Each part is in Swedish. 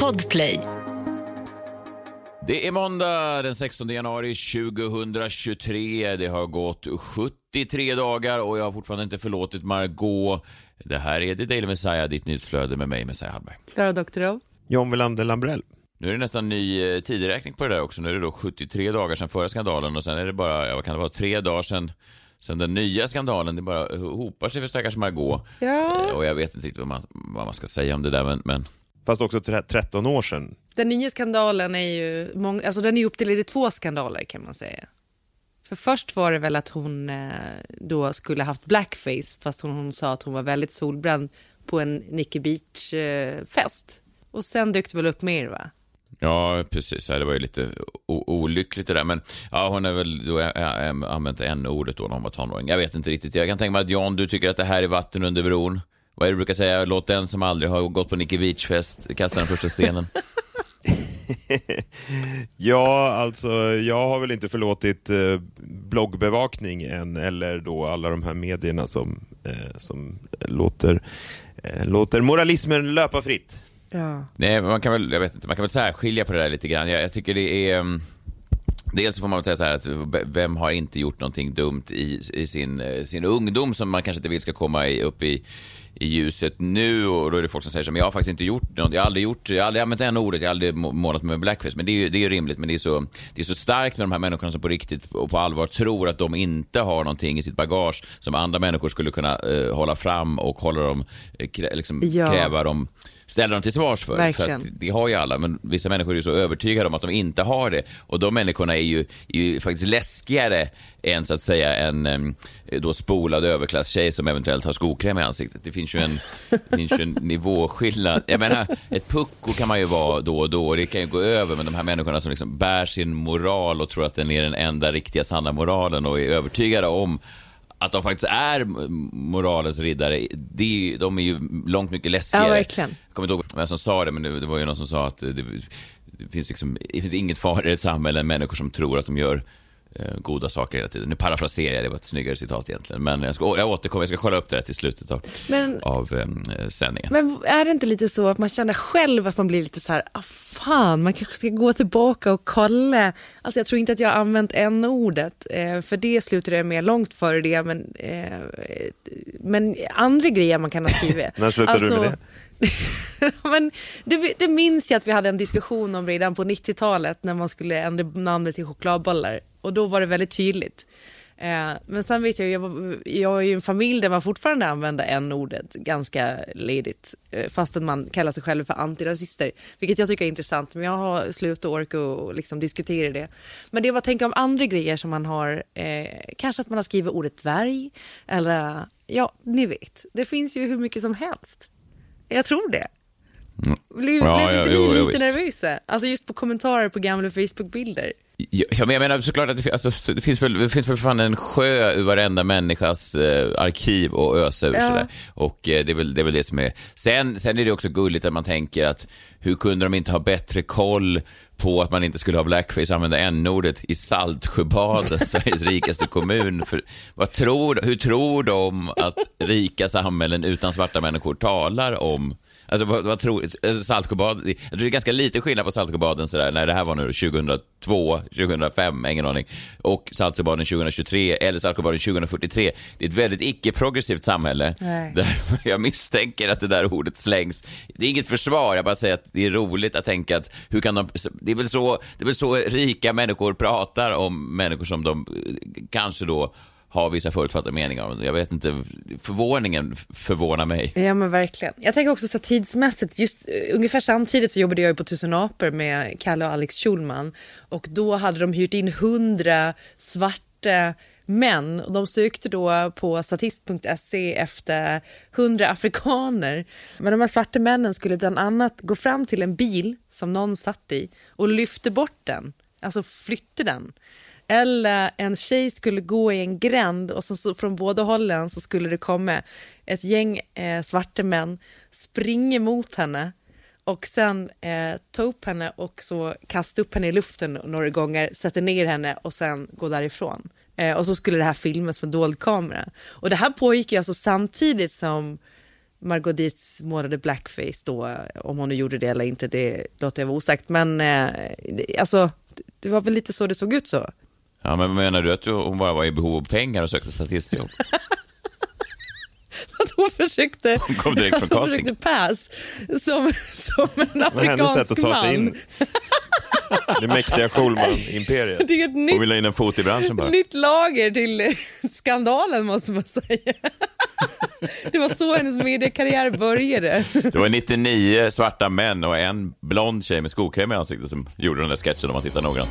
Podplay. Det är måndag den 16 januari 2023. Det har gått 73 dagar och jag har fortfarande inte förlåtit Margot. Det här är The Daily Messiah, ditt nyhetsflöde med mig, Messiah Hallberg. Klara Doktorov. John Welander Lambrell. Nu är det nästan ny eh, tideräkning på det där också. Nu är det då 73 dagar sedan förra skandalen och sen är det bara, ja, vad kan det vara, tre dagar sedan Sen den nya skandalen, det bara hopar sig för stackars Margot. Ja. Eh, Och jag vet inte riktigt vad man, vad man ska säga om det där, men, men Fast också tre- 13 år sedan. Den nya skandalen är ju, mång, alltså den är uppdelad i två skandaler kan man säga. För först var det väl att hon eh, då skulle haft blackface fast hon, hon sa att hon var väldigt solbränd på en Nicky Beach-fest. och sen dök det väl upp mer va? Ja, precis. Det var ju lite olyckligt det där. Men ja, hon är väl då använt n-ordet då när hon var tonåring. Jag vet inte riktigt. Jag kan tänka mig att John, du tycker att det här är vatten under bron. Vad är det du brukar säga? Låt den som aldrig har gått på Nicky Beach-fest kasta den första stenen. Ja, alltså jag har väl inte förlåtit eh, bloggbevakning än, eller då alla de här medierna som, eh, som låter, eh, låter moralismen löpa fritt. Ja. Nej, man kan väl, jag vet inte, man kan väl särskilja på det där lite grann. Jag, jag tycker det är... um, Dels så får man väl säga så här att vem har inte gjort någonting dumt i, i sin, eh, sin ungdom som man kanske inte vill ska komma i, upp i, i ljuset nu och då är det folk som säger så men jag har faktiskt inte gjort något, jag har aldrig gjort, jag har aldrig använt det ordet, jag har aldrig må- målat med blackface. Men det är ju det är rimligt, men det är, så, det är så starkt med de här människorna som på riktigt och på allvar tror att de inte har någonting i sitt bagage som andra människor skulle kunna eh, hålla fram och hålla dem, eh, krä, liksom, Ja. kräva dem ställa dem till svars för. Verkligen. för det har ju alla, men vissa människor är ju så övertygade om att de inte har det. Och de människorna är ju, är ju faktiskt läskigare än så att säga en då spolad överklasstjej som eventuellt har skokräm i ansiktet. Det finns ju en, finns ju en nivåskillnad. Jag menar, ett pucko kan man ju vara då och då och det kan ju gå över, men de här människorna som liksom bär sin moral och tror att den är den enda riktiga sanna moralen och är övertygade om att de faktiskt är moralens riddare, det, de är ju långt mycket läskigare. Ja, verkligen. Jag kommer inte ihåg vem som sa det, men det, det var ju någon som sa att det, det, finns, liksom, det finns inget farligare i ett samhälle än människor som tror att de gör goda saker hela tiden. Nu parafraserar jag, det var ett snyggare citat egentligen. Men jag, ska, jag återkommer, jag ska kolla upp det här till slutet av, Men- av eh, sändningen. Men är det inte lite så att man känner själv att man blir lite så här, ah, fan, man kanske ska gå tillbaka och kolla. Alltså jag tror inte att jag har använt n-ordet, eh, för det slutade jag med långt före det, men, eh, men andra grejer man kan ha skrivit. När slutade du med det? men det, det minns jag att vi hade en diskussion om redan på 90-talet när man skulle ändra namnet till chokladbollar och då var det väldigt tydligt. Eh, men sen vet jag, jag, var, jag är ju en familj där man fortfarande använder n-ordet ganska ledigt eh, fastän man kallar sig själv för antirasister, vilket jag tycker är intressant. Men jag har slutat orka och liksom diskutera det. Men det var att tänka om andra grejer som man har, eh, kanske att man har skrivit ordet dvärg eller ja, ni vet. Det finns ju hur mycket som helst. Jag tror det. Blev, Ja, blev ja, inte jo, ni jo, lite nervösa? Alltså just på kommentarer på gamla Facebook-bilder. Ja, men jag menar såklart att det, alltså, så det finns väl, det finns väl fan en sjö ur varenda människas eh, arkiv och ösa ur Ja. sådär. Och eh, det, är väl, det är väl det som är... Sen, sen är det också gulligt att man tänker att hur kunde de inte ha bättre koll på att man inte skulle ha blackface och använda n-ordet i Saltsjöbaden, Sveriges rikaste kommun. För, vad tror, hur tror de att rika samhällen utan svarta människor talar om Alltså vad, vad tror, alltså, Saltsjöbad, jag tror det är ganska lite skillnad på Saltsjöbaden sådär, när det här var nu 2002, 2005, ingen aning, och Saltsjöbaden 2023 eller Saltsjöbaden 2043. Det är ett väldigt icke-progressivt samhälle Nej. där jag misstänker att det där ordet slängs. Det är inget försvar, jag bara säger att det är roligt att tänka att hur kan de, det är väl så, det är väl så rika människor pratar om människor som de eh, kanske då har vissa förutfattade meningar om. Jag vet inte, förvåningen förvånar mig. Ja men verkligen. Jag tänker också så tidsmässigt, just uh, ungefär samtidigt så jobbade jag ju på Tusen apor med Kalle och Alex Schulman och då hade de hyrt in hundra svarta män och de sökte då på statist.se efter hundra afrikaner. Men de här svarta männen skulle bland annat gå fram till en bil som någon satt i och lyfte bort den, alltså flytte den. Eller en tjej skulle gå i en gränd och så, så från båda hållen så skulle det komma ett gäng eh, svarta män springa mot henne och sen eh, ta upp henne och så kasta upp henne i luften några gånger, sätta ner henne och sen gå därifrån. Eh, och så skulle det här filmas med dold kamera. Och det här pågick ju alltså samtidigt som Margot Dietz målade blackface då, om hon nu gjorde det eller inte, det låter jag vara osagt. Men eh, det- alltså, det var väl lite så det såg ut så. Ja, men menar du att hon bara var i behov av pengar och sökte statistjobb? Att hon försökte, Hon kom direkt från hon casting. försökte pass som, som en Men hennes afrikansk sätt att ta sig man. in. Det mäktiga Schulman-imperiet. Det är ett Hon nytt, ville ha in en fot i branschen bara. nytt lager till skandalen måste man säga. Det var så hennes mediekarriär började. Det var 99 svarta män och en blond tjej med skokräm i ansiktet som gjorde den där sketchen om man tittar noggrant.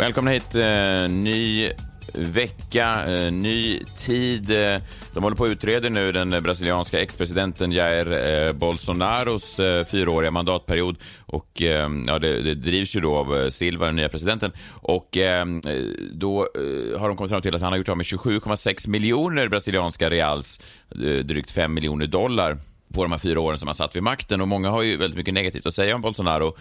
Välkomna hit. Eh, ny vecka, eh, ny tid. Eh, de håller på att utreda nu den brasilianska ex-presidenten Jair Bolsonaros fyraåriga mandatperiod. Och, ja, det, det drivs ju då av Silva, den nya presidenten. Och då har de kommit fram till att han har gjort av med 27,6 miljoner brasilianska reals, drygt 5 miljoner dollar på de här fyra åren som han satt vid makten och många har ju väldigt mycket negativt att säga om Bolsonaro.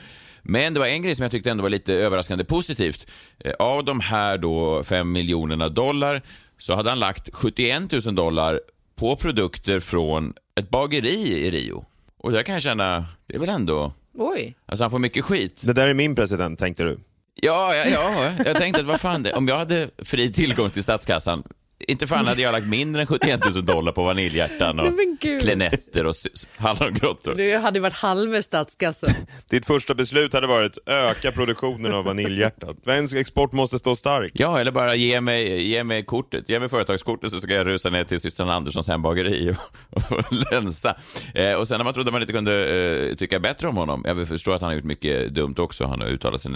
Men det var en grej som jag tyckte ändå var lite överraskande positivt. Eh, Av de här då 5 miljonerna dollar så hade han lagt 71 000 dollar på produkter från ett bageri i Rio. Och där kan jag känna, det är väl ändå... Oj. Alltså han får mycket skit. Det där är min president, tänkte du. Ja, ja, ja, jag tänkte att vad fan, det, om jag hade fri tillgång till statskassan, inte fan hade jag lagt mindre än 71 000 dollar på vaniljhjärtan och klenetter och hallongrottor. Det hade varit halva statskassan. Ditt första beslut hade varit öka produktionen av vaniljhjärtat. Svensk export måste stå stark. Ja, eller bara ge mig, ge mig kortet. Ge mig företagskortet så ska jag rusa ner till systern Anderssons hembageri och, och länsa. Eh, och sen när man trodde man inte kunde eh, tycka bättre om honom. Jag förstår att han har gjort mycket dumt också. Han har uttalat sig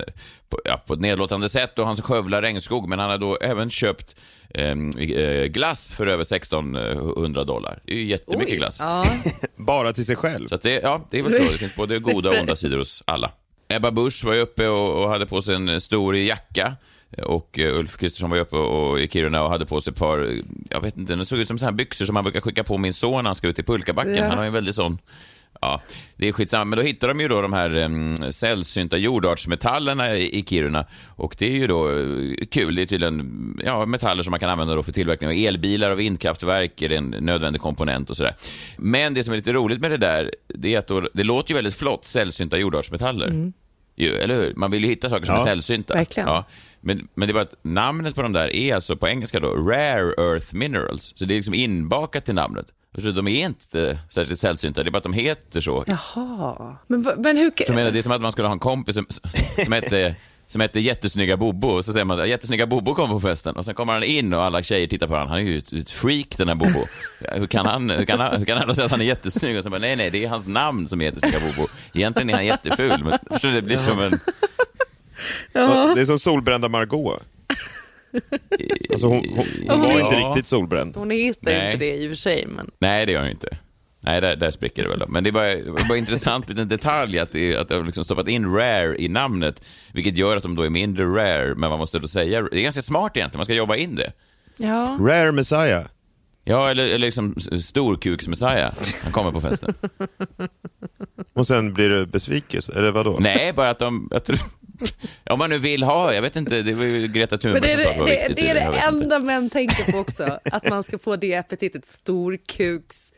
på, ja, på ett nedlåtande sätt och han skövlar regnskog. Men han har då även köpt eh, glass för över 1600 dollar. Det är ju jättemycket Oj. glass. Ja. Bara till sig själv. Så att det, ja, det är väl så. Det finns både goda och onda sidor hos alla. Ebba Busch var ju uppe och, och hade på sig en stor jacka. Och eh, Ulf Kristersson var ju uppe och, i Kiruna och hade på sig ett par, jag vet inte, det såg ut som så här byxor som man brukar skicka på min son när han ska ut i pulkabacken. Ja. Han har ju en väldigt sån Ja, det är skitsamma. Men då hittar de ju då de här um, sällsynta jordartsmetallerna i, i Kiruna. Och det är ju då eh, kul. Det är tydligen ja, metaller som man kan använda då för tillverkning av elbilar och vindkraftverk. är en nödvändig komponent och sådär. Men det som är lite roligt med det där, det är att då, det låter ju väldigt flott, sällsynta jordartsmetaller. Ju, eller hur? Man vill ju hitta saker som Ja, är sällsynta. verkligen. Ja. Men, men det är bara att namnet på de där är alltså på engelska då Rare Earth Minerals. Så det är liksom inbakat i namnet. De är inte särskilt sällsynta, det är bara att de heter så. Jaha. Men, men hur... Så menar, det är som att man skulle ha en kompis som, som hette som hette jättesnygga Bobo och så säger man att jättesnygga Bobo kommer på festen och sen kommer han in och alla tjejer tittar på honom. Han är ju ett, ett freak den här Bobo. Ja, Hur kan han, hur kan han, hur kan han säga att han är jättesnygg och så bara nej nej det är hans namn som är jättesnygga Bobo. Egentligen är han jätteful men förstår du det blir som en Det är som solbrända Margot. Alltså hon, hon, hon var inte riktigt solbränd. Hon heter ju inte det i och för sig. Men... Nej, det gör ju inte. Nej, där, där spricker det väl. då. Men det är bara, intressant liten detalj att, det, att de har liksom stoppat in rare i namnet, vilket gör att de då är mindre rare, men man måste då säga... Det är ganska smart egentligen, man ska jobba in det. Ja. Rare Messiah. Ja, eller, eller liksom storkuks-Messiah. Han kommer på festen. Och sen blir det besvikelse, eller vadå? Nej, bara att de... Jag tror, om man nu vill ha, jag vet inte, det var ju Greta Men Thunberg det är som sa det, det var det, det, är det enda män tänker på också. Att man ska få det epitetet storkuks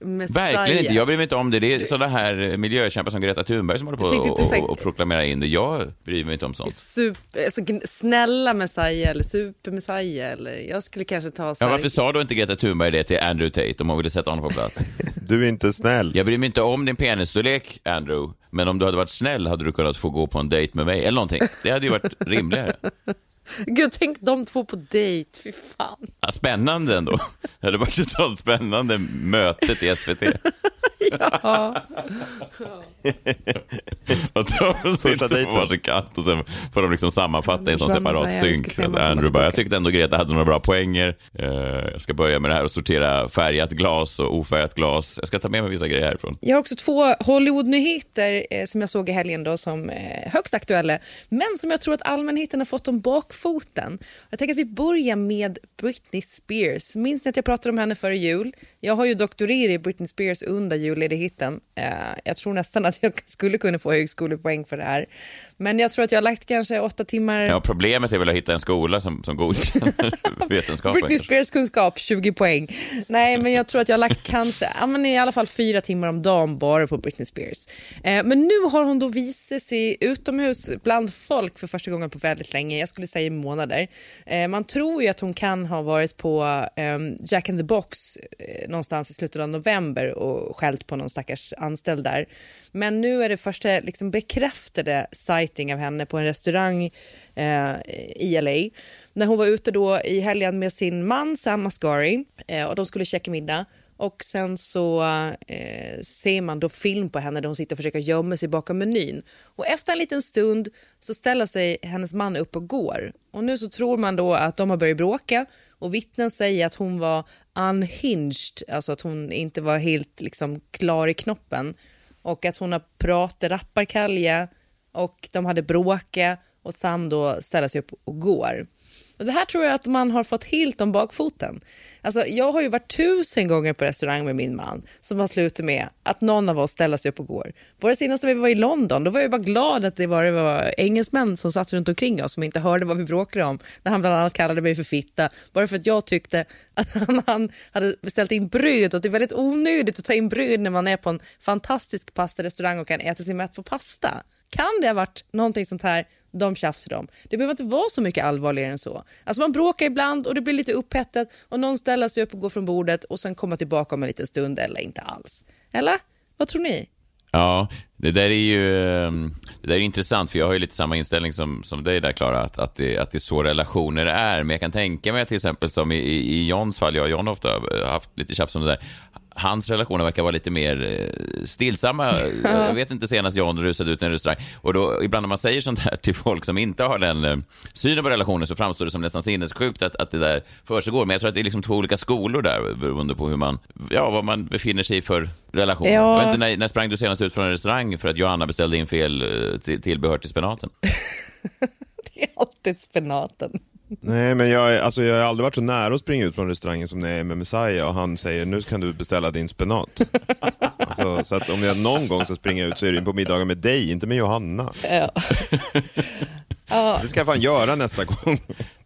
Messiah. Verkligen inte. Jag bryr mig inte om det. Det är sådana här miljökämpar som Greta Thunberg som håller på och, och, och proklamerar in det. Jag bryr mig inte om sånt. Super, alltså, snälla Messiah eller super Messiah eller jag skulle kanske ta så Ja, här- varför sa då inte Greta Thunberg det till Andrew Tate om hon ville sätta honom på plats? Du är inte snäll. Jag bryr mig inte om din penisstorlek, Andrew, men om du hade varit snäll hade du kunnat få gå på en dejt med mig eller någonting. Det hade ju varit rimligare. Gud, tänk de två på dejt, fy fan. Ja, spännande ändå. Det hade varit ett sånt spännande mötet i SVT. Ja. Att de sitter på varsin kant och sen får de liksom sammanfatta i en sån separat synk. Så Andrew bara, jag tyckte ändå Greta hade några bra poänger. Eh, Jag ska börja med det här och sortera färgat glas och ofärgat glas. Jag ska ta med mig vissa grejer härifrån. Jag har också två Hollywood-nyheter eh, som jag såg i helgen då, som är högst aktuella, men som jag tror att allmänheten har fått om bakfoten. Jag tänker att vi börjar med Britney Spears. Minns ni att jag pratade om henne före jul? Jag har ju doktorerat i Britney Spears under julledigheten. Eh, jag tror nästan att jag skulle kunna få högskolepoäng för det här. Men jag tror att jag har lagt kanske åtta timmar... Ja, problemet är väl att hitta en skola som, som godkänner vetenskap. Britney Spears kunskap, 20 poäng. Nej, men jag tror att jag har lagt kanske, ja, men i alla fall fyra timmar om dagen bara på Britney Spears. Eh, men nu har hon då visat sig utomhus bland folk för första gången på väldigt länge. Jag skulle säga i månader. Eh, man tror ju att hon kan ha varit på eh, Jack in the Box eh, någonstans i slutet av november och skällt på någon stackars anställd där. Men nu är det första liksom, bekräftade sighting av henne på en restaurang eh, i LA. När hon var ute då i helgen med sin man Sam Mascari eh, och de skulle käka middag. Och sen så eh, ser man då film på henne där hon sitter och försöker gömma sig bakom menyn. Och efter en liten stund så ställer sig hennes man upp och går. Och nu så tror man då att de har börjat bråka och vittnen säger att hon var unhinged, alltså att hon inte var helt liksom klar i knoppen och att hon har pratat rapparkalja och de hade bråkat och Sam då ställer sig upp och går. Och det här tror jag att man har fått helt om bakfoten. Alltså, jag har ju varit tusen gånger på restaurang med min man som har slutat med att någon av oss ställer sig upp och går. Bara senast när vi var i London då var jag bara glad att det var, det var engelsmän som satt runt omkring oss som inte hörde vad vi bråkade om. När han bland annat kallade mig för fitta bara för att jag tyckte att han, han hade beställt in bröd och det är väldigt onödigt att ta in bröd när man är på en fantastisk pastarestaurang och kan äta sig mätt på pasta. Kan det ha varit någonting sånt här de tjafsade om? Det behöver inte vara så mycket allvarligare än så. Alltså man bråkar ibland och det blir lite upphettat och någon ställer sig upp och går från bordet och sen kommer tillbaka om en liten stund eller inte alls. Eller? Vad tror ni? Ja, det där är ju ehm, det där är intressant, för jag har ju lite samma inställning som, som dig där, Klara, att, att, det, att det är så relationer är. Men jag kan tänka mig till exempel som i, i Johns fall, jag och John har ofta haft lite tjafs om det där, hans relationer verkar vara lite mer eh, stillsamma. Jag vet inte senast John rusade ut i en restaurang. Och då, ibland när man säger sånt här till folk som inte har den eh, synen på relationer så framstår det som nästan sinnessjukt att, att det där försiggår. Men jag tror att det är liksom två olika skolor där beroende på hur man, ja, vad man befinner sig i för relation. Ja. Jag vet inte, när, när sprang du senast ut från en restaurang för att Johanna beställde in fel eh, till, tillbehör till spenaten? det är alltid spenaten. Nej, men jag, alltså, jag har aldrig varit så nära att springa ut från restaurangen som när jag är med Messiah och han säger nu kan du beställa din spenat. alltså, så att om jag någon gång ska springa ut så är det på middagar med dig, inte med Johanna. Ja. Det ska jag fan göra nästa gång.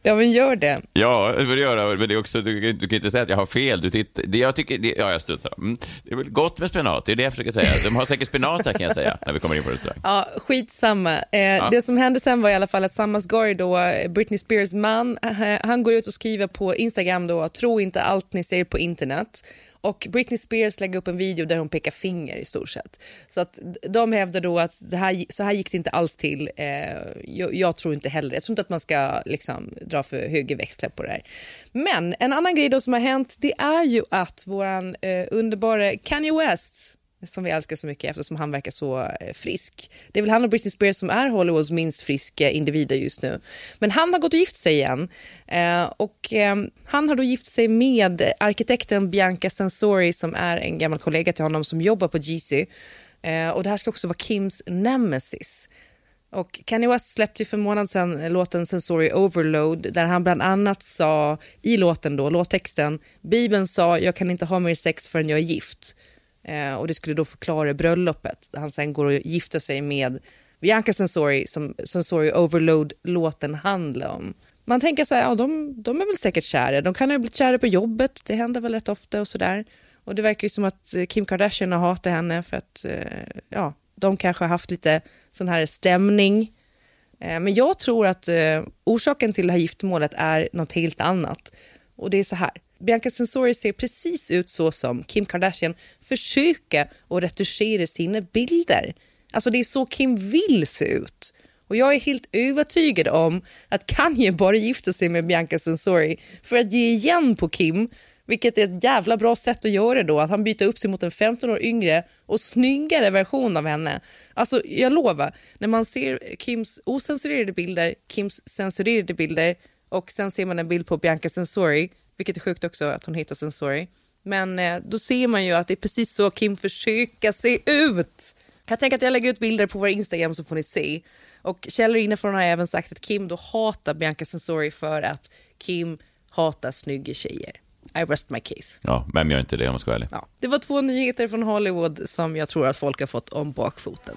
Ja, men gör det. Ja, det vill göra. Men det är också, du, du kan inte säga att jag har fel. Du tittar, det, jag tycker, det, ja, jag strunsar. Mm, det är väl gott med spenat, det är det jag försöker säga. De har säkert spenat här kan jag säga, när vi kommer in på restaurang. Ja, skitsamma. Eh, ja. Det som hände sen var i alla fall att Sam Asghari då, Britney Spears man, eh, han går ut och skriver på Instagram då, tro inte allt ni ser på internet. Och Britney Spears lägger upp en video där hon pekar finger i stort sett. Så att de hävdar då att det här, så här gick det inte alls till. Eh, jag, jag, tror inte heller Jag tror inte att man ska liksom, dra för höga växlar på det här. Men en annan grej då som har hänt det är ju att vår eh, underbara Kanye West som vi älskar så mycket eftersom han verkar så eh, frisk. Det är väl han och Britney Spears som är Hollywoods minst friska individer just nu. Men han har gått och gift sig igen eh, och eh, han har då gift sig med arkitekten Bianca Sensori som är en gammal kollega till honom som jobbar på GC. Eh, och det här ska också vara Kims nemesis. Och Kanye West släppte för en månad sedan låten Sensory Overload där han bland annat sa i låten då, låttexten, Bibeln sa jag kan inte ha mer sex förrän jag är gift. Eh, och det skulle då förklara bröllopet där han sen går och gifter sig med Bianca Sensori som Sensori Overload-låten handlar om. Man tänker så här, ja de, de är väl säkert kära. De kan ha blivit kära på jobbet, det händer väl rätt ofta och sådär. Och det verkar ju som att eh, Kim Kardashian har hatat henne för att, eh, ja, de kanske har haft lite sån här stämning. Eh, men jag tror att eh, orsaken till det här giftermålet är något helt annat. Och det är så här. Bianca Sensori ser precis ut så som Kim Kardashian försöker att retuschera sina bilder. Alltså det är så Kim vill se ut. Och jag är helt övertygad om att Kanye bara gifte sig med Bianca Sensori för att ge igen på Kim vilket är ett jävla bra sätt att göra då, att han byter upp sig mot en 15 år yngre och snyggare version av henne. Alltså jag lovar, när man ser Kims osensurerade bilder, Kims censurerade bilder och sen ser man en bild på Bianca Sensori vilket är sjukt också att hon hittar Sensori. Men eh, då ser man ju att det är precis så Kim försöker se ut. Jag tänker att jag lägger ut bilder på vår Instagram så får ni se. Och källor inifrån har även sagt att Kim då hatar Bianca Sensori för att Kim hatar snygga tjejer. I rest my case. Ja, vem gör inte det om man ska vara ärlig? Ja. Det var två nyheter från Hollywood som jag tror att folk har fått om bakfoten.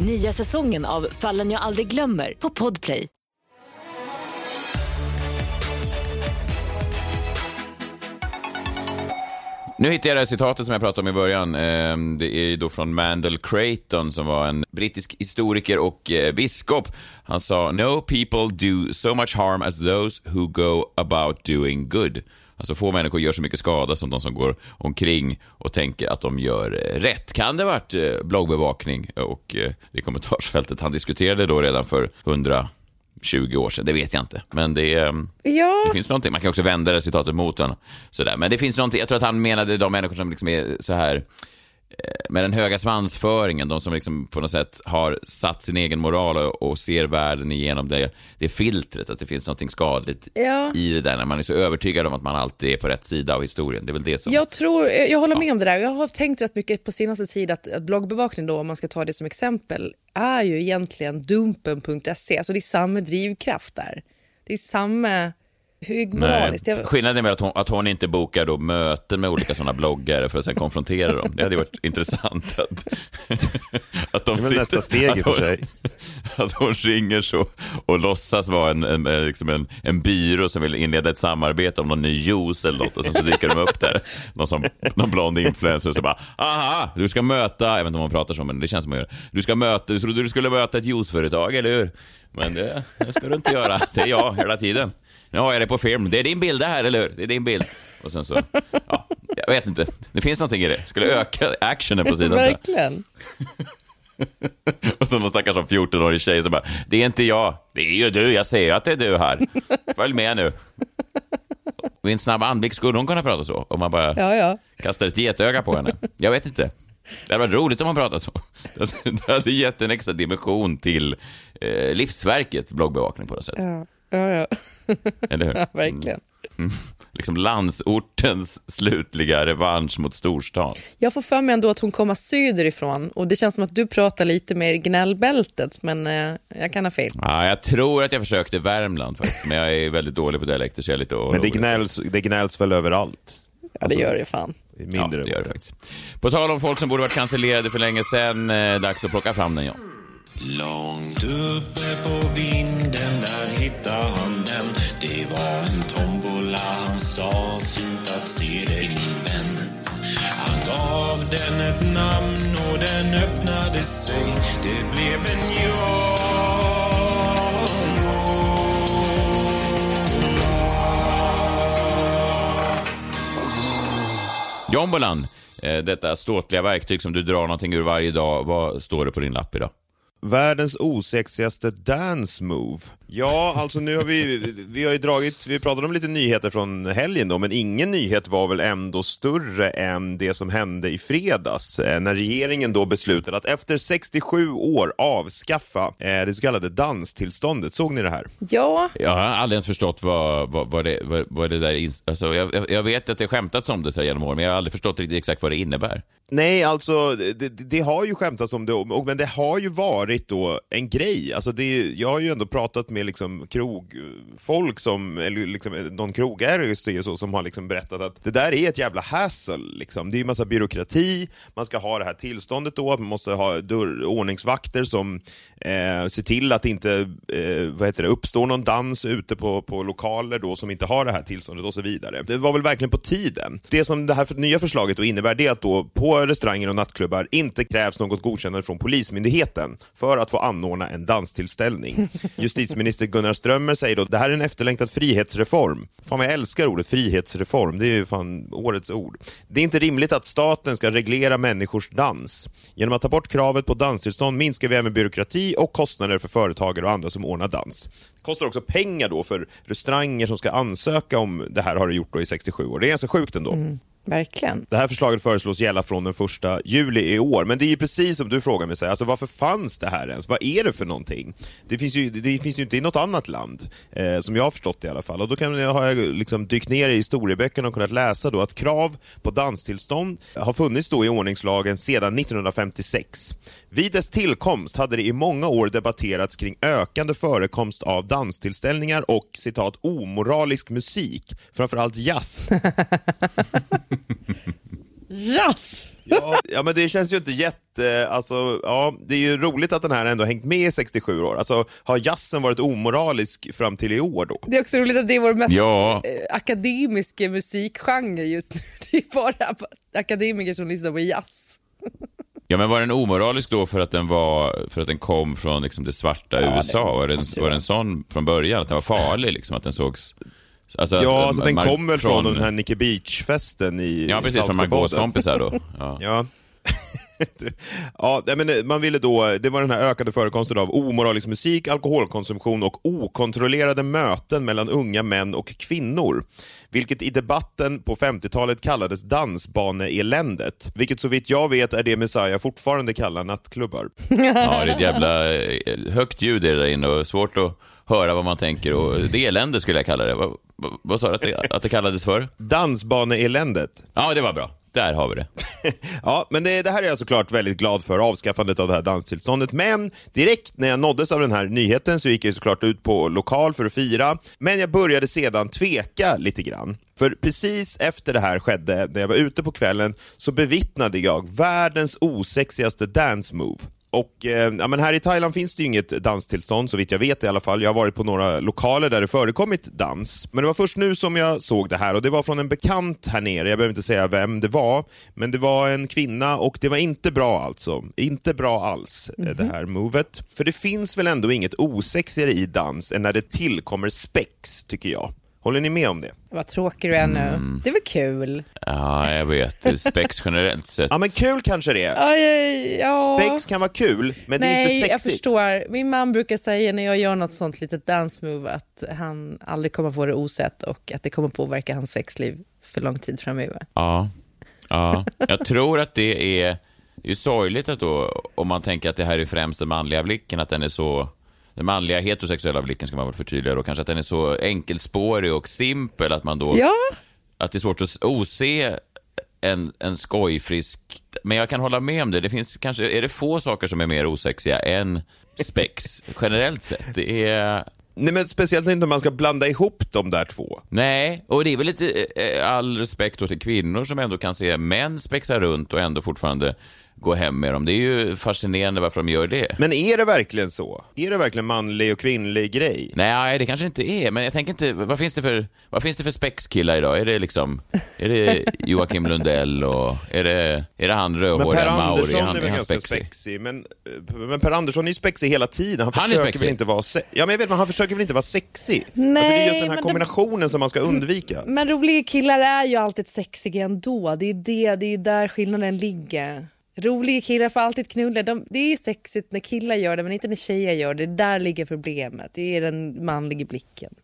Nya säsongen av Fallen jag aldrig glömmer på Podplay. Nu hittade jag det här citatet som jag pratade om i början. Ehm, det är då från Mandel Creighton som var en brittisk historiker och eh, biskop. Han sa “No people do so much harm as those who go about doing good”. Alltså få människor gör så mycket skada som de som går omkring och tänker att de gör eh, rätt. Kan det ha varit eh, bloggbevakning och eh, det kommentarsfältet han diskuterade då redan för 120 år sedan? Det vet jag inte, men det Ja, det finns någonting, man kan också vända det citatet mot honom. Sådär. Men det finns någonting, jag tror att han menade de människor som liksom är så här med den höga svansföringen, de som liksom på något sätt har satt sin egen moral och, och ser världen igenom det, det filtret, att det finns någonting skadligt Ja. i det där, när man är så övertygad om att man alltid är på rätt sida av historien. Det är väl det som... jag, tror, jag håller med om det där. Jag har tänkt rätt mycket på senaste tid att, att bloggbevakning, då, om man ska ta det som exempel, är ju egentligen dumpen.se. Alltså det är samma drivkraft där. Det är samma högmoraliskt. Nej, Jag- skillnaden är väl att hon, att hon inte bokar då möten med olika sådana bloggare för att sen konfrontera dem. Det hade varit intressant att, att de Det är väl nästa steg i och för sig. Att hon ringer så och låtsas vara en, en, en, liksom en, en byrå som vill inleda ett samarbete om någon ny juice eller något och sen så dyker de upp där. Någon, som, någon blond influencer och så bara “Aha, du ska möta”, jag vet inte om hon pratar så men det känns som hon gör. Du ska möta, du trodde du skulle möta ett juiceföretag, eller hur? Men det, det ska du inte göra. Det är jag hela tiden. Nu har jag det på film. Det är din bild det här, eller hur? Det är din bild. Och sen så, ja, jag vet inte. Det finns någonting i det. Skulle öka actionen på sidan. Verkligen. Och så någon stackars 14-årig tjej som bara, det är inte jag, det är ju du, jag ser ju att det är du här. Följ med nu. Vid en snabb anblick skulle hon kunna prata så, om man bara Ja, ja. kastar ett getöga på henne. Jag vet inte. Det hade varit roligt om man pratade så. Det hade gett en extra dimension till eh, livsverket, bloggbevakning på något sätt. Ja, ja, ja. Eller hur? ja verkligen. Liksom landsortens slutliga revansch mot storstan. Jag får för mig ändå att hon kommer söderifrån och det känns som att du pratar lite mer gnällbältet men eh, jag kan ha fel. Ja, jag tror att jag försökte Värmland faktiskt, men jag är väldigt dålig på dialekter så jag är lite Men det orolig. gnälls, det gnälls väl överallt? Ja, det gör det fan. Mindre Ja, det gör det faktiskt. På tal om folk som borde varit cancellerade för länge sedan, eh, dags att plocka fram den, ja. Långt uppe på vinden där hittade han den Det var en tombola, han sa fint att se dig min vän Han gav den ett namn och den öppnade sig Det blev en jag Jombolan, eh, detta ståtliga verktyg som du drar någonting ur varje dag. Vad står det på din lapp idag? Världens osexigaste dance move. Ja, alltså nu har vi, vi har ju dragit, vi pratade om lite nyheter från helgen då, men ingen nyhet var väl ändå större än det som hände i fredags eh, när regeringen då beslutade att efter 67 år avskaffa eh, det så kallade danstillståndet. Såg ni det här? Ja, Jag har aldrig ens förstått vad, vad, vad, det, vad, vad det där är. Alltså, jag, jag- jag vet att det skämtats om det så här genom åren, men jag har aldrig förstått riktigt exakt vad det innebär. Nej, alltså det, det har ju skämtats om det, och- men det har ju varit då en grej. Alltså det, jag har ju ändå pratat med liksom krogfolk, som, eller liksom någon krogägare just det, så, som har liksom berättat att det där är ett jävla hassle. Liksom. Det är ju massa byråkrati, man ska ha det här tillståndet då, man måste ha dörr, ordningsvakter som eh, ser till att det inte eh, vad heter det, uppstår någon dans ute på, på lokaler då som inte har det här tillståndet och så vidare. Det var väl verkligen på tiden. Det som det här nya förslaget då innebär det är att då på på restauranger och nattklubbar inte krävs något godkännande från Polismyndigheten för att få anordna en danstillställning. Justitieminister Gunnar Strömmer säger då det här är en efterlängtad frihetsreform. Fan vad jag älskar ordet frihetsreform, det är ju fan årets ord. Det är inte rimligt att staten ska reglera människors dans. Genom att ta bort kravet på danstillstånd minskar vi även byråkrati och kostnader för företagare och andra som ordnar dans. Det kostar också pengar då för restauranger som ska ansöka om det här har det gjort då i 67 år. Det är ganska sjukt ändå. Verkligen. Det här förslaget föreslås gälla från den första juli i år, men det är ju precis som du frågar mig, alltså varför fanns det här ens? Vad är det för någonting? Det finns ju, det finns ju inte i något annat land, eh, som jag har förstått det i alla fall. Och då kan, har jag liksom dykt ner i historieböckerna och kunnat läsa då att krav på danstillstånd har funnits då i ordningslagen sedan 1956. Vid dess tillkomst hade det i många år debatterats kring ökande förekomst av danstillställningar och citat omoralisk musik, framförallt jazz. Yes! Ja, ja, men det känns ju inte jätte... Alltså, ja, det är ju roligt att den här ändå hängt med i 67 år. Alltså, har jazzen varit omoralisk fram till i år då? Det är också roligt att det är vår mest Ja. eh, akademiska musikgenre just nu. Det är bara akademiker som lyssnar på jazz. Ja, men var den omoralisk då för att den, var, för att den kom från liksom det svarta USA? Var den, var den sån från början, att den var farlig? Liksom, att den sågs... Alltså, Ja, att- alltså, den kom väl från, den här Nicky Beach-festen i Ja, precis, från Margaux kompisar då. Ja. Ja. ja, men eh, man ville då, det var den här ökade förekomsten av omoralisk musik, alkoholkonsumtion och okontrollerade möten mellan unga män och kvinnor. Vilket i debatten på 50-talet kallades dansbaneeländet. Vilket så vitt jag vet är det Messiah fortfarande kallar nattklubbar. ja, det är ett jävla eh, högt ljud där inne och svårt att höra vad man tänker. Och det är elände skulle jag kalla det. Vad, vad, sa du att det, att det kallades för? Dansbaneeländet. Ja, det var bra. Där har vi det. Ja, men det, det här är jag såklart väldigt glad för, avskaffandet av det här danstillståndet. Men direkt när jag nåddes av den här nyheten så gick jag såklart ut på lokal för att fira. Men jag började sedan tveka lite grann. För precis efter det här skedde, när jag var ute på kvällen, så bevittnade jag världens osexigaste dance move. Och eh, ja, men här i Thailand finns det inget danstillstånd, så vitt jag vet i alla fall. Jag har varit på några lokaler där det förekommit dans. Men det var först nu som jag såg det här och det var från en bekant här nere. Jag behöver inte säga vem det var, men det var en kvinna och det var inte bra alltså. Inte bra alls, eh, det här movet. För det finns väl ändå inget osexigare i dans än när det tillkommer spex, tycker jag. Håller ni med om det? Vad tråkig du är nu. Mm. Det är väl kul? Ja, jag vet. Spex generellt sett. Ja, men kul kanske det är. Aj, aj, ja. Spex kan vara kul, men det är Nej, inte jag sexigt. förstår. Min man brukar säga när jag gör något sånt litet dance move att han aldrig kommer få det osett och att det kommer påverka hans sexliv för lång tid framöver. Ja. ja. Jag tror att det är, det är ju sorgligt att då, om man tänker att det här är främst den manliga blicken, att den är så... Den manliga heterosexuella blicken ska man väl förtydliga då, kanske att den är så enkelspårig och simpel att man då... Ja, Att det är svårt att ose en, en skojfrisk... Men jag kan hålla med om det. Det finns kanske... Är det få saker som är mer osexiga än spex, generellt sett? Det är... Nej, men speciellt inte om man ska blanda ihop de där två. Nej, och det är väl lite eh, all respekt till kvinnor som ändå kan se män spexa runt och ändå fortfarande gå hem med dem. Det är ju fascinerande varför de gör det. Men är det verkligen så? Är det verkligen manlig och kvinnlig grej? Nej, det kanske inte är, men jag tänker inte, vad finns det för, vad finns det för spexkillar idag? Är det liksom, är det Joakim Lundell och är det, är det han Men Per rödhåriga Mauri? Andersson Är han, är väl ganska spexig? spexig, men, men Per Andersson är ju spexig hela tiden. Han, Han försöker väl inte vara se- Ja, men jag vet, men han försöker väl inte vara sexig? alltså, det är Nej, just den här men det- kombinationen som man ska undvika. men roliga killar är ju alltid sexiga ändå. Det är det, det är där skillnaden ligger. Roliga killar får alltid knulla. De, det är sexigt när killar gör det men inte när tjejer gör det. Där ligger problemet. Det är den manliga blicken.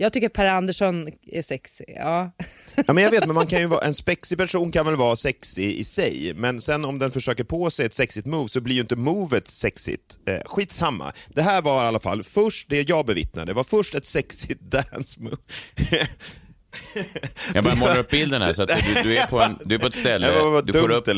Jag tycker Per Andersson är sexig. Ja. Ja, men jag vet, men man kan ju vara, en spexig person kan väl vara sexig i sig, men sen om den försöker på sig ett sexigt move så blir ju inte movet sexigt. Eh, skitsamma. Det här var i alla fall först, det jag bevittnade, var först ett sexigt dance move. Jag bara målar upp bilden här så att du, du, är, på en, du är på ett ställe, du får upp, eh,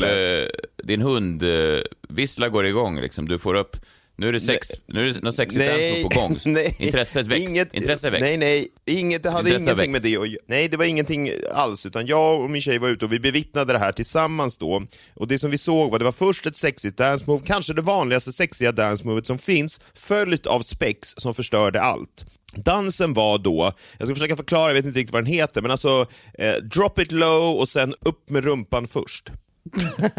din hundvissla går igång liksom. Du får upp, nu är det sex, nu är det något sexigt dance på gång. nej. Intresset väcks. Inget, Intresset väcks. Nej, nej, inget, det hade Intresset ingenting med väcks. det göra. Nej, det var ingenting alls, utan jag och min tjej var ute och vi bevittnade det här tillsammans då. Och det som vi såg var, det var först ett sexigt dance move, kanske det vanligaste sexiga dance movet som finns, följt av spex som förstörde allt. Dansen var då, jag ska försöka förklara, jag vet inte riktigt vad den heter, men alltså eh, drop it low och sen upp med rumpan först.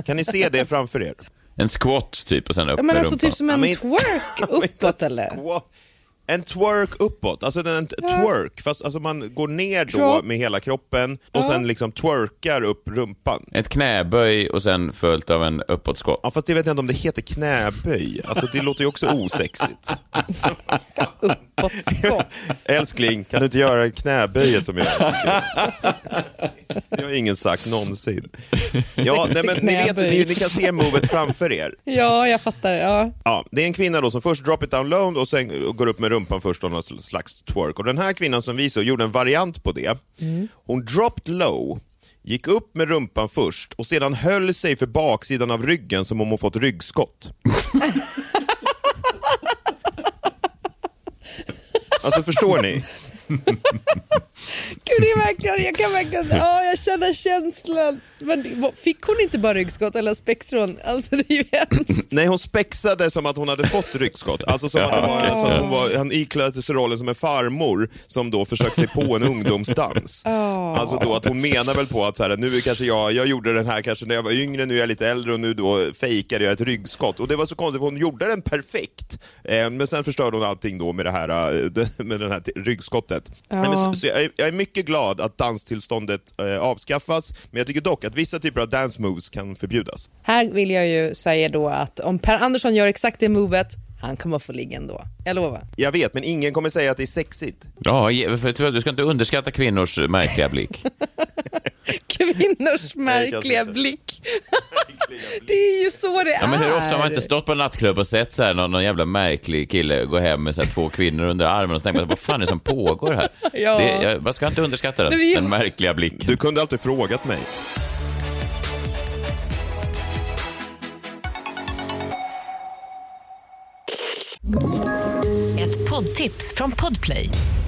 Kan ni se det framför er? En squat typ och sen upp Ja, men med alltså rumpan. typ som en twerk uppåt eller? En twerk uppåt, alltså en twerk, fast alltså man går ner då Drop. med hela kroppen och sen liksom twerkar upp rumpan. Ett knäböj och sen följt av en uppåt squat. Ja, fast det vet jag inte om det heter knäböj. Alltså, det låter ju också osexigt. Alltså, Uppåtskott. älskling, kan du inte göra knäböjet som jag tycker? Det har ingen sagt någonsin. Ja, nej, men ni, vet, ni, ni kan se movet framför er. Ja, jag fattar. Ja. Ja, det är en kvinna då som först drop it down low och sen går upp med rumpan först och någon slags twerk. Och den här kvinnan som vi såg gjorde en variant på det. Hon dropped low, gick upp med rumpan först och sedan höll sig för baksidan av ryggen som om hon fått ryggskott. Alltså förstår ni? Gud, det är verkligen, jag kan verkligen, ja, jag känner känslan. Men fick hon inte bara ryggskott eller spexade hon? Alltså det är ju hemskt. Nej, hon spexade som att hon hade fått ryggskott. Alltså som att, det var, alltså att hon var, han iklädde sig rollen som en farmor som då försökte sig på en ungdomsdans. Alltså då att hon menar väl på att så här, nu är kanske jag, jag gjorde den här kanske när jag var yngre, nu är jag lite äldre och nu då fejkade jag ett ryggskott. Och det var så konstigt för hon gjorde den perfekt. Eh, men sen förstörde hon allting då med det här, eh, med den här ryggskottet. Nej, men så, så jag, jag är mycket glad att danstillståndet eh, avskaffas, men jag tycker dock att vissa typer av dance moves kan förbjudas. Här vill jag ju säga då att om Per Andersson gör exakt det movet, han kommer att få ligga ändå. Jag lovar. Jag vet, men ingen kommer säga att det är sexigt. Ja, för, du ska inte underskatta kvinnors märkliga blick. Kvinnors märkliga blick. det är ju så det Ja, men hur är. ofta har man inte stått på en nattklubb och sett så här, någon, någon jävla märklig kille gå hem med så här, två kvinnor under armen och så tänker man, vad fan är det som pågår här? Ja. Det, jag, man ska inte underskatta den, men- den märkliga blicken. Du kunde alltid frågat mig. Ett poddtips från Podplay.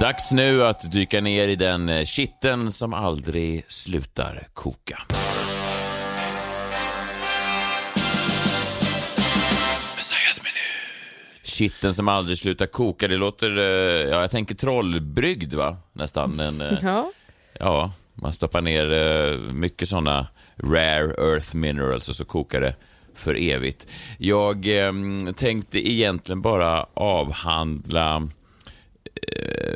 Dags nu att dyka ner i den eh, kitten som aldrig slutar koka. Kitten som aldrig slutar koka, det låter, eh, ja jag tänker trollbrygd va, nästan. Men, eh, Ja. ja, man stoppar ner mycket såna rare earth minerals och så kokar det för evigt. Jag eh, tänkte egentligen bara avhandla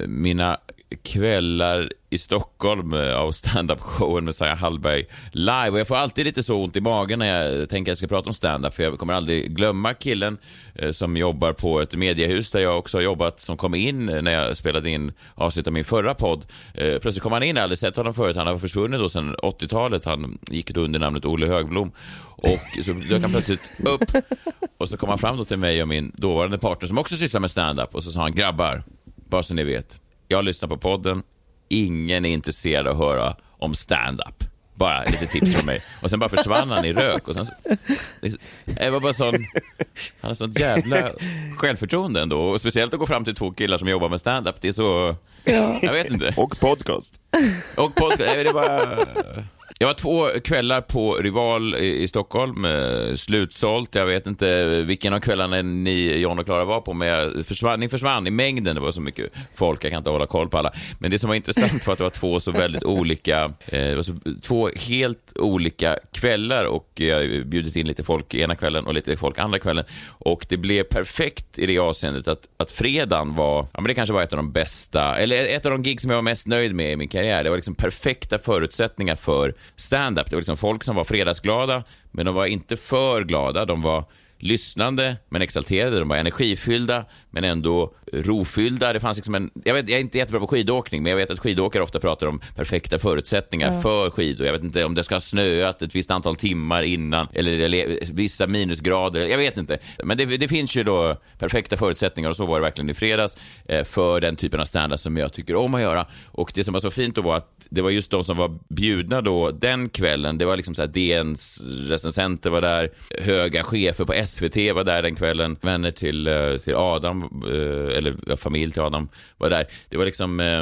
mina kvällar i Stockholm eh, av standup-showen med Saja Hallberg live. Och jag får alltid lite så ont i magen när jag tänker att jag ska prata om standup för jag kommer aldrig glömma killen eh, som jobbar på ett mediehus där jag också har jobbat, som kom in när jag spelade in avsnitt av min förra podd. Eh, plötsligt kom han in, jag hade aldrig sett honom förut, han har försvunnit då sedan 80-talet, han gick då under namnet Olle Högblom. Och så dök han plötsligt upp och så kom han fram då till mig och min dåvarande partner som också sysslar med standup och så sa han grabbar, bara så ni vet, jag lyssnar på podden, ingen är intresserad av att höra om stand-up. Bara lite tips från mig. Och sen bara försvann han i rök. Och sen, så- det var bara sån, han har sånt jävla självförtroende ändå. Och speciellt att gå fram till två killar som jobbar med stand-up. Det är så, jag vet inte. Och podcast. Och podcast, det var... Jag var två kvällar på Rival i, i Stockholm, eh, slutsålt. Jag vet inte vilken av kvällarna ni, John och Klara, var på, men jag försvann, ni försvann i mängden. Det var så mycket folk, jag kan inte hålla koll på alla. Men det som var intressant var att det var två så väldigt olika, eh, två helt olika kvällar och jag har bjudit in lite folk ena kvällen och lite folk andra kvällen. Och det blev perfekt i det avseendet att, att fredagen var, ja men det kanske var ett av de bästa, eller ett av de gig som jag var mest nöjd med i min karriär. Det var liksom perfekta förutsättningar för stand-up. Det var liksom folk som var fredagsglada, men de var inte för glada. De var lyssnande men exalterade, de var energifyllda men ändå rofyllda. Det fanns liksom en, jag, vet, jag är inte jättebra på skidåkning, men jag vet att skidåkare ofta pratar om perfekta förutsättningar för skidor. Jag vet inte om det ska ha snöat ett visst antal timmar innan, eller, eller vissa minusgrader. Jag vet inte. Men det, det, finns ju då perfekta förutsättningar och så var det verkligen i fredags eh, för den typen av stand som jag tycker om att göra. Och det som var så fint då var att det var just de som var bjudna då den kvällen. Det var liksom så här DNs recensenter var där, höga chefer på SVT var där den kvällen, vänner till, eh, till Adam, Eh, eller familj till Adam var där. Det var liksom eh,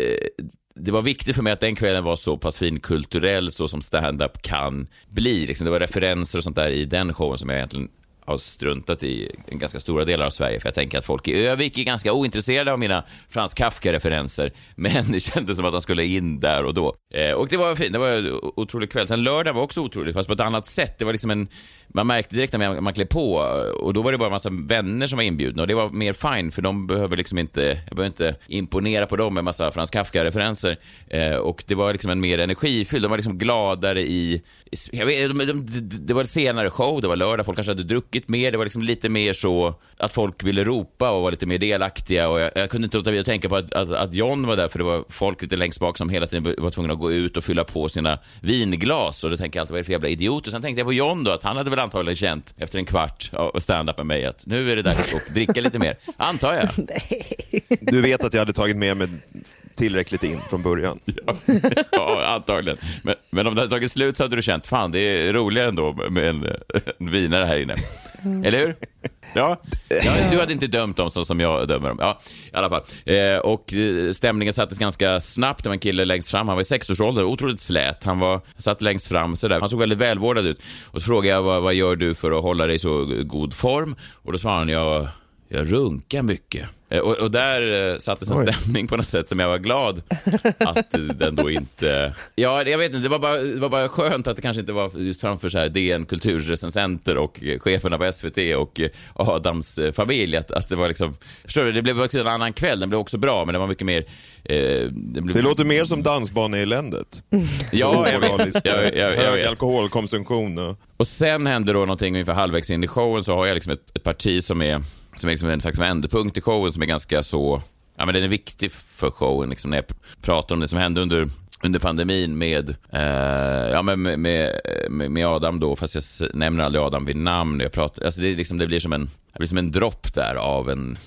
eh, det var viktigt för mig att den kvällen var så pass finkulturell så som stand-up kan bli. Liksom det var referenser och sånt där i den showen som jag egentligen har struntat i ganska stora delar av Sverige, för jag tänker att folk i Övik är ganska ointresserade av mina Frans Kafka-referenser, men det kändes som att de skulle in där och då. Eh, och det var fint, det var en otrolig kväll. Sen lördagen var också otrolig, fast på ett annat sätt. Det var liksom en, man märkte direkt när man klev på, och då var det bara en massa vänner som var inbjudna och det var mer fine, för de behöver liksom inte, jag behöver inte imponera på dem med massa Frans Kafka-referenser. Eh, och det var liksom en mer energifylld, de var liksom gladare i, jag vet, de, de, det var senare show, det var lördag, folk kanske hade druckit mer, det var liksom lite mer så att folk ville ropa och var lite mer delaktiga och jag, jag kunde inte låta bli att tänka på att, att, att John var där, för det var folk lite längst bak som hela tiden var tvungna att gå ut och fylla på sina vinglas och då tänkte jag alltid, vad är det för jävla idioter? Sen tänkte jag på John då, att han hade väl antagligen känt efter en kvart av stand-up med mig att nu är det dags att dricka lite mer. Antar jag. Du vet att jag hade tagit med mig tillräckligt in från början. Ja, ja antagligen. Men, men om det hade tagit slut så hade du känt, fan det är roligare ändå med en, en vinare här inne. Eller hur? Ja. ja, du hade inte dömt dem så som jag dömer dem. Ja, i alla fall. Eh, och eh, stämningen sattes ganska snabbt. Det var en kille längst fram. Han var i sexårsåldern, otroligt slät. Han var, satt längst fram sådär. Han såg väldigt välvårdad ut. Och så frågade jag, vad, vad gör du för att hålla dig i så god form? Och då svarade han, jag, jag runkar mycket. Eh, och, och, där eh, sattes en stämning på något sätt som jag var glad att den då inte... Ja, jag vet inte, det var, bara, det var bara skönt att det kanske inte var just framför så här DN kulturrecensenter och cheferna på SVT och eh, Adams familj. Att, att det var liksom... Förstår du? Det blev också en annan kväll. Den blev också bra, men det var mycket mer... Eh, det, blev... det, låter mer som dansbaneeländet. ja, jag vet. Jag, jag, jag Hög alkoholkonsumtion och... Och sen hände då någonting ungefär halvvägs in i showen så har jag liksom ett, ett parti som är som är liksom en slags vändpunkt i showen som är ganska så, ja men den är viktig för showen liksom när jag pratar om det som hände under under pandemin med, eh, ja, med, med, med, med, Adam då, fast jag nämner aldrig Adam vid namn. Jag pratar, alltså det, liksom, det blir som en, det blir som en dropp där av en,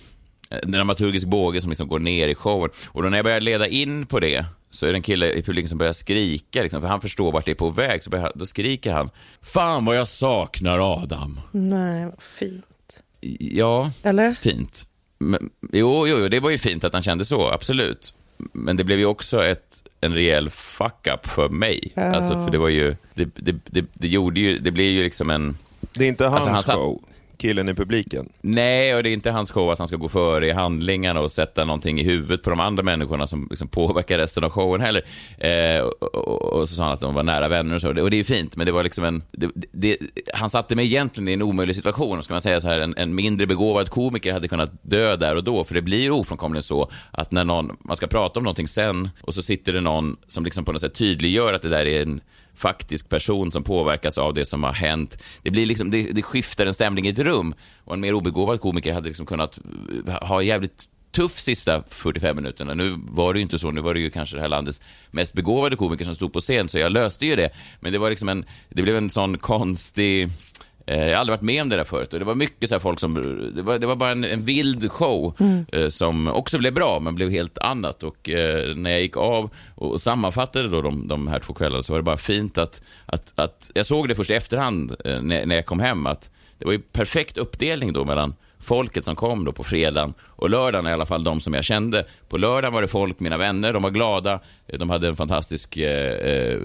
en dramaturgisk båge som liksom går ner i showen. Och då när jag börjar leda in på det så är det en kille i publiken som börjar skrika, liksom, för han förstår vart det är på väg. Så börjar, då skriker han, Fan vad jag saknar Adam. Nej, vad fint. Ja, Eller? fint. Men, jo, jo, det var ju fint att han kände så, absolut. Men det blev ju också ett, en rejäl fuck-up för mig. Ja. Alltså, för det var ju, det, det, det, det gjorde ju, det blev ju liksom en... Det är inte hans alltså, han show killen i publiken. Nej, och det är inte hans show att han ska gå före i handlingarna och sätta någonting i huvudet på de andra människorna som liksom påverkar resten av showen heller. Eh, och, och, och, så sa han att de var nära vänner och så. Och det är fint, men det var liksom en... Det, det, han satte mig egentligen i en omöjlig situation. Ska man säga så här, en, en, mindre begåvad komiker hade kunnat dö där och då, för det blir ofrånkomligen så att när någon, man ska prata om någonting sen och så sitter det någon som liksom på något sätt tydliggör att det där är en faktisk person som påverkas av det som har hänt. Det, blir liksom, det, det skiftar en stämning i ett rum och en mer obegåvad komiker hade liksom kunnat eh, ha jävligt tuff sista 45 minuterna. Nu var det ju inte så, nu var det ju kanske det här landets mest begåvade komiker som stod på scen, så jag löste ju det. Men det var liksom en, det blev en sån konstig jag har aldrig varit med om det där förut. Och det var mycket så folk som... Det var, det var bara en, en vild show mm. eh, som också blev bra, men blev helt annat. Och eh, när jag gick av och sammanfattade då de, de här två kvällarna så var det bara fint att... att, att jag såg det först i efterhand eh, när, när jag kom hem, att det var ju perfekt uppdelning då mellan folket som kom då på fredagen och lördagen i alla fall de som jag kände. På lördagen var det folk, mina vänner, de var glada, de hade en fantastisk eh, eh,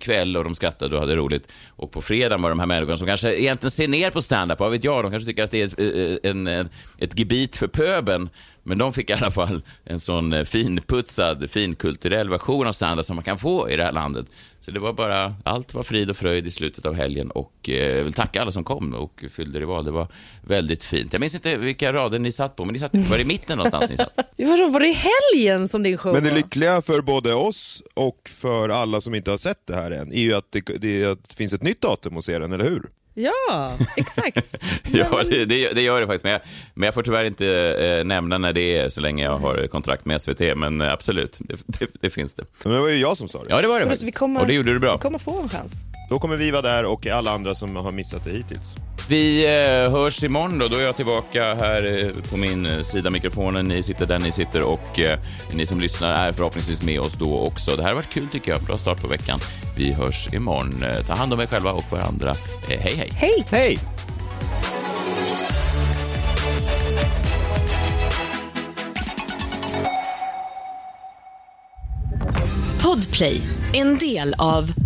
kväll och de skrattade och hade roligt. Och på fredagen var de här människorna som kanske egentligen ser ner på standup, vad vet jag, de kanske tycker att det är ett, eh, eh, en, ett gebit för pöben. Men de fick i alla fall en sån eh, finputsad, finkulturell version av standup som man kan få i det här landet. Så det var bara, allt var frid och fröjd i slutet av helgen och eh, jag vill tacka alla som kom och fyllde rival. Det var väldigt fint. Jag minns inte vilka rader ni satt på, men ni satt, var det i mitten någonstans ni satt? Vadå, var det i helgen som din show Men det lyckliga för både oss och för alla som inte har sett det här än, är ju att det, det, det finns ett nytt datum att se den, eller hur? Ja, exakt. Ja, det, det, gör det faktiskt. Men jag, men jag får tyvärr inte eh, nämna när det är så länge jag har kontrakt med SVT. Men eh, absolut, det, det, det finns det. Men det var ju jag som sa det. Ja, det var det Så faktiskt. vi kommer, Och det gjorde du bra. Vi kommer få en chans. Då kommer vi vara där och alla andra som har missat det hittills. Vi eh, hörs imorgon då. Då är jag tillbaka här eh, på min eh, sida mikrofonen. Ni sitter där ni sitter och ni som lyssnar är förhoppningsvis med oss då också. Det här har varit kul tycker jag. Bra start på veckan. Vi hörs imorgon. Ta hand om er själva och varandra. Hej, hej. Hej! Hej! Podplay, en del av